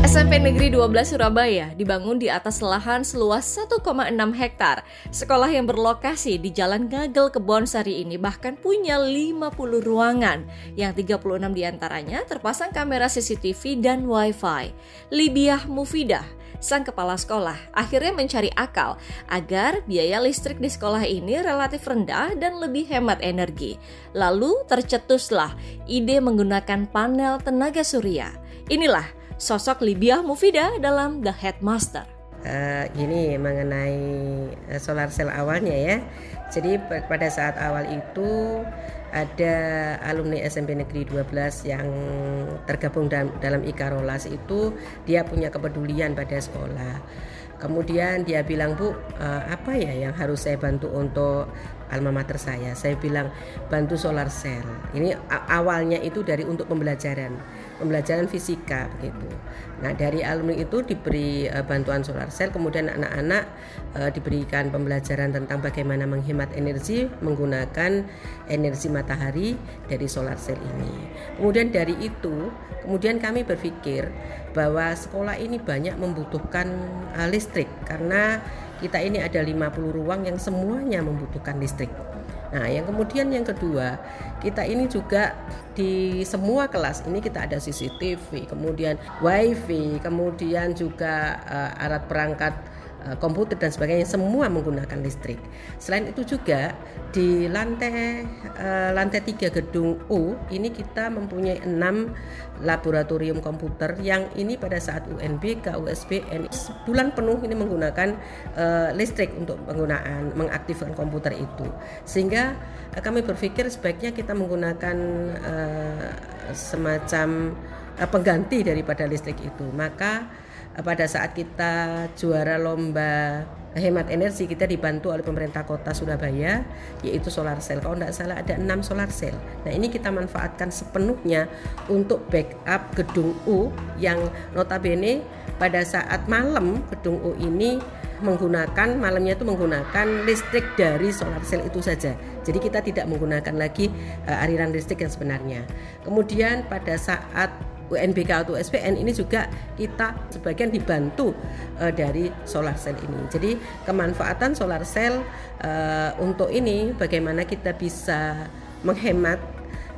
SMP Negeri 12 Surabaya dibangun di atas lahan seluas 1,6 hektar. Sekolah yang berlokasi di Jalan Ngagel Kebonsari ini bahkan punya 50 ruangan, yang 36 di antaranya terpasang kamera CCTV dan Wi-Fi. Libiah Mufidah, sang kepala sekolah, akhirnya mencari akal agar biaya listrik di sekolah ini relatif rendah dan lebih hemat energi. Lalu tercetuslah ide menggunakan panel tenaga surya. Inilah sosok Libya Mufida dalam The Headmaster. Uh, ini mengenai uh, solar cell awalnya ya. Jadi pada saat awal itu ada alumni SMP Negeri 12 yang tergabung dalam, dalam Ikarolas itu dia punya kepedulian pada sekolah. Kemudian dia bilang, "Bu, uh, apa ya yang harus saya bantu untuk alma mater saya?" Saya bilang, "Bantu solar cell." Ini awalnya itu dari untuk pembelajaran pembelajaran fisika begitu. Nah dari alumni itu diberi uh, bantuan solar cell, kemudian anak-anak uh, diberikan pembelajaran tentang bagaimana menghemat energi menggunakan energi matahari dari solar cell ini. Kemudian dari itu, kemudian kami berpikir bahwa sekolah ini banyak membutuhkan uh, listrik karena kita ini ada 50 ruang yang semuanya membutuhkan listrik. Nah, yang kemudian yang kedua, kita ini juga di semua kelas ini kita ada CCTV, kemudian WiFi, kemudian juga uh, alat perangkat komputer dan sebagainya semua menggunakan listrik. Selain itu juga di lantai uh, lantai 3 gedung U ini kita mempunyai enam laboratorium komputer yang ini pada saat UNBK, USBN bulan penuh ini menggunakan uh, listrik untuk penggunaan mengaktifkan komputer itu. Sehingga kami berpikir sebaiknya kita menggunakan semacam pengganti daripada listrik itu. Maka pada saat kita juara lomba hemat energi kita dibantu oleh pemerintah kota Surabaya yaitu solar cell. Kalau tidak salah ada enam solar cell. Nah ini kita manfaatkan sepenuhnya untuk backup gedung U yang notabene pada saat malam gedung U ini menggunakan malamnya itu menggunakan listrik dari solar cell itu saja. Jadi kita tidak menggunakan lagi uh, aliran listrik yang sebenarnya. Kemudian pada saat UNBK atau SPN ini juga kita sebagian dibantu uh, dari solar cell ini. Jadi kemanfaatan solar cell uh, untuk ini bagaimana kita bisa menghemat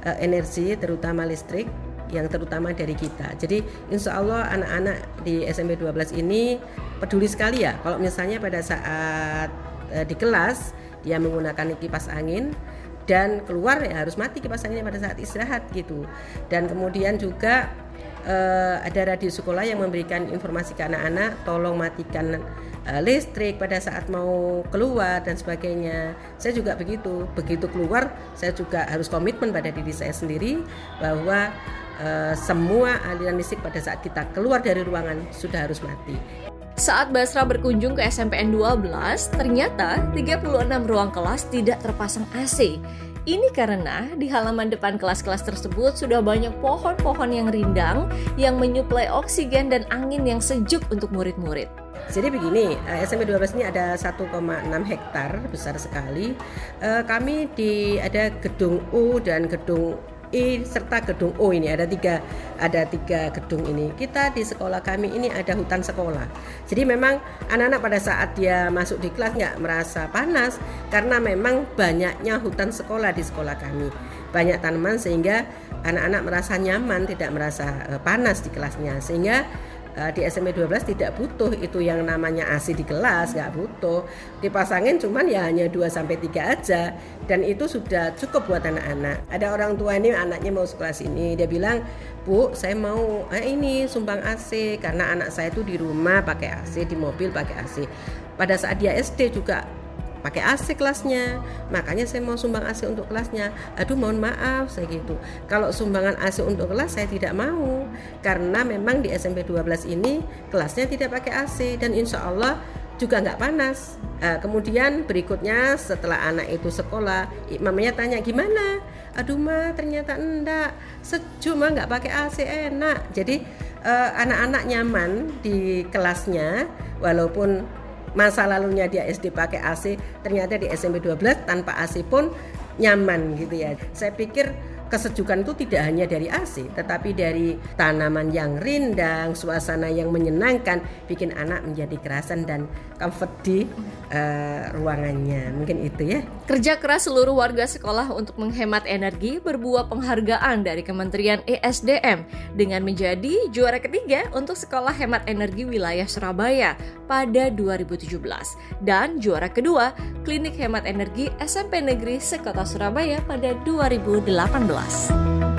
uh, energi terutama listrik yang terutama dari kita. Jadi insya Allah anak-anak di SMP 12 ini peduli sekali ya. Kalau misalnya pada saat uh, di kelas dia menggunakan kipas angin dan keluar ya harus mati kipas anginnya pada saat istirahat gitu. Dan kemudian juga uh, ada radio sekolah yang memberikan informasi ke anak-anak tolong matikan uh, listrik pada saat mau keluar dan sebagainya. Saya juga begitu. Begitu keluar, saya juga harus komitmen pada diri saya sendiri bahwa uh, semua aliran listrik pada saat kita keluar dari ruangan sudah harus mati. Saat Basra berkunjung ke SMPN 12, ternyata 36 ruang kelas tidak terpasang AC. Ini karena di halaman depan kelas-kelas tersebut sudah banyak pohon-pohon yang rindang yang menyuplai oksigen dan angin yang sejuk untuk murid-murid. Jadi begini, eh, SMP 12 ini ada 1,6 hektar, besar sekali. Eh, kami di ada gedung U dan gedung I serta gedung O ini ada tiga ada tiga gedung ini. Kita di sekolah kami ini ada hutan sekolah. Jadi memang anak-anak pada saat dia masuk di kelas nggak merasa panas karena memang banyaknya hutan sekolah di sekolah kami. Banyak tanaman sehingga anak-anak merasa nyaman, tidak merasa eh, panas di kelasnya. Sehingga uh, di SMP 12 tidak butuh itu yang namanya AC di kelas nggak butuh. Dipasangin cuman ya hanya 2 sampai 3 aja. Dan itu sudah cukup buat anak-anak. Ada orang tua ini anaknya mau sekolah sini dia bilang Bu saya mau eh, ini sumbang AC karena anak saya itu di rumah pakai AC di mobil pakai AC pada saat dia SD juga pakai AC kelasnya. Makanya saya mau sumbang AC untuk kelasnya. Aduh mohon maaf saya gitu. Kalau sumbangan AC untuk kelas saya tidak mau. Karena memang di SMP 12 ini kelasnya tidak pakai AC dan insya Allah juga nggak panas. Uh, kemudian berikutnya setelah anak itu sekolah mamanya tanya gimana? Aduh ma ternyata enggak. Sejuk mah nggak pakai AC enak. Jadi uh, anak-anak nyaman di kelasnya walaupun masa lalunya dia SD pakai AC ternyata di SMP 12 tanpa AC pun nyaman gitu ya saya pikir kesejukan itu tidak hanya dari AC, tetapi dari tanaman yang rindang, suasana yang menyenangkan, bikin anak menjadi kerasan dan comfort di uh, ruangannya. Mungkin itu ya. Kerja keras seluruh warga sekolah untuk menghemat energi berbuah penghargaan dari Kementerian ESDM dengan menjadi juara ketiga untuk Sekolah Hemat Energi Wilayah Surabaya pada 2017 dan juara kedua Klinik Hemat Energi SMP Negeri Sekota Surabaya pada 2018.